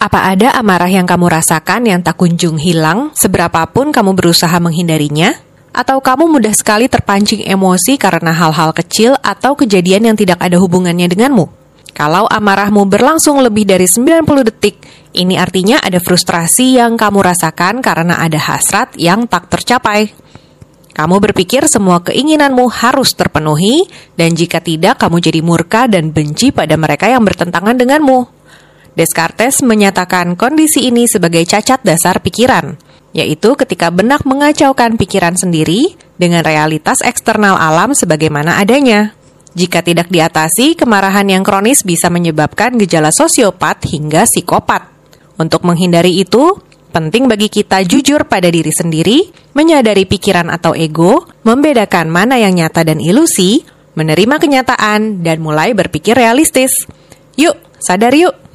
Apa ada amarah yang kamu rasakan yang tak kunjung hilang, seberapapun kamu berusaha menghindarinya? Atau kamu mudah sekali terpancing emosi karena hal-hal kecil atau kejadian yang tidak ada hubungannya denganmu? Kalau amarahmu berlangsung lebih dari 90 detik, ini artinya ada frustrasi yang kamu rasakan karena ada hasrat yang tak tercapai. Kamu berpikir semua keinginanmu harus terpenuhi, dan jika tidak, kamu jadi murka dan benci pada mereka yang bertentangan denganmu. Descartes menyatakan kondisi ini sebagai cacat dasar pikiran, yaitu ketika benak mengacaukan pikiran sendiri dengan realitas eksternal alam sebagaimana adanya. Jika tidak diatasi, kemarahan yang kronis bisa menyebabkan gejala sosiopat hingga psikopat. Untuk menghindari itu, penting bagi kita jujur pada diri sendiri, menyadari pikiran atau ego, membedakan mana yang nyata dan ilusi, menerima kenyataan, dan mulai berpikir realistis. Yuk, sadar yuk!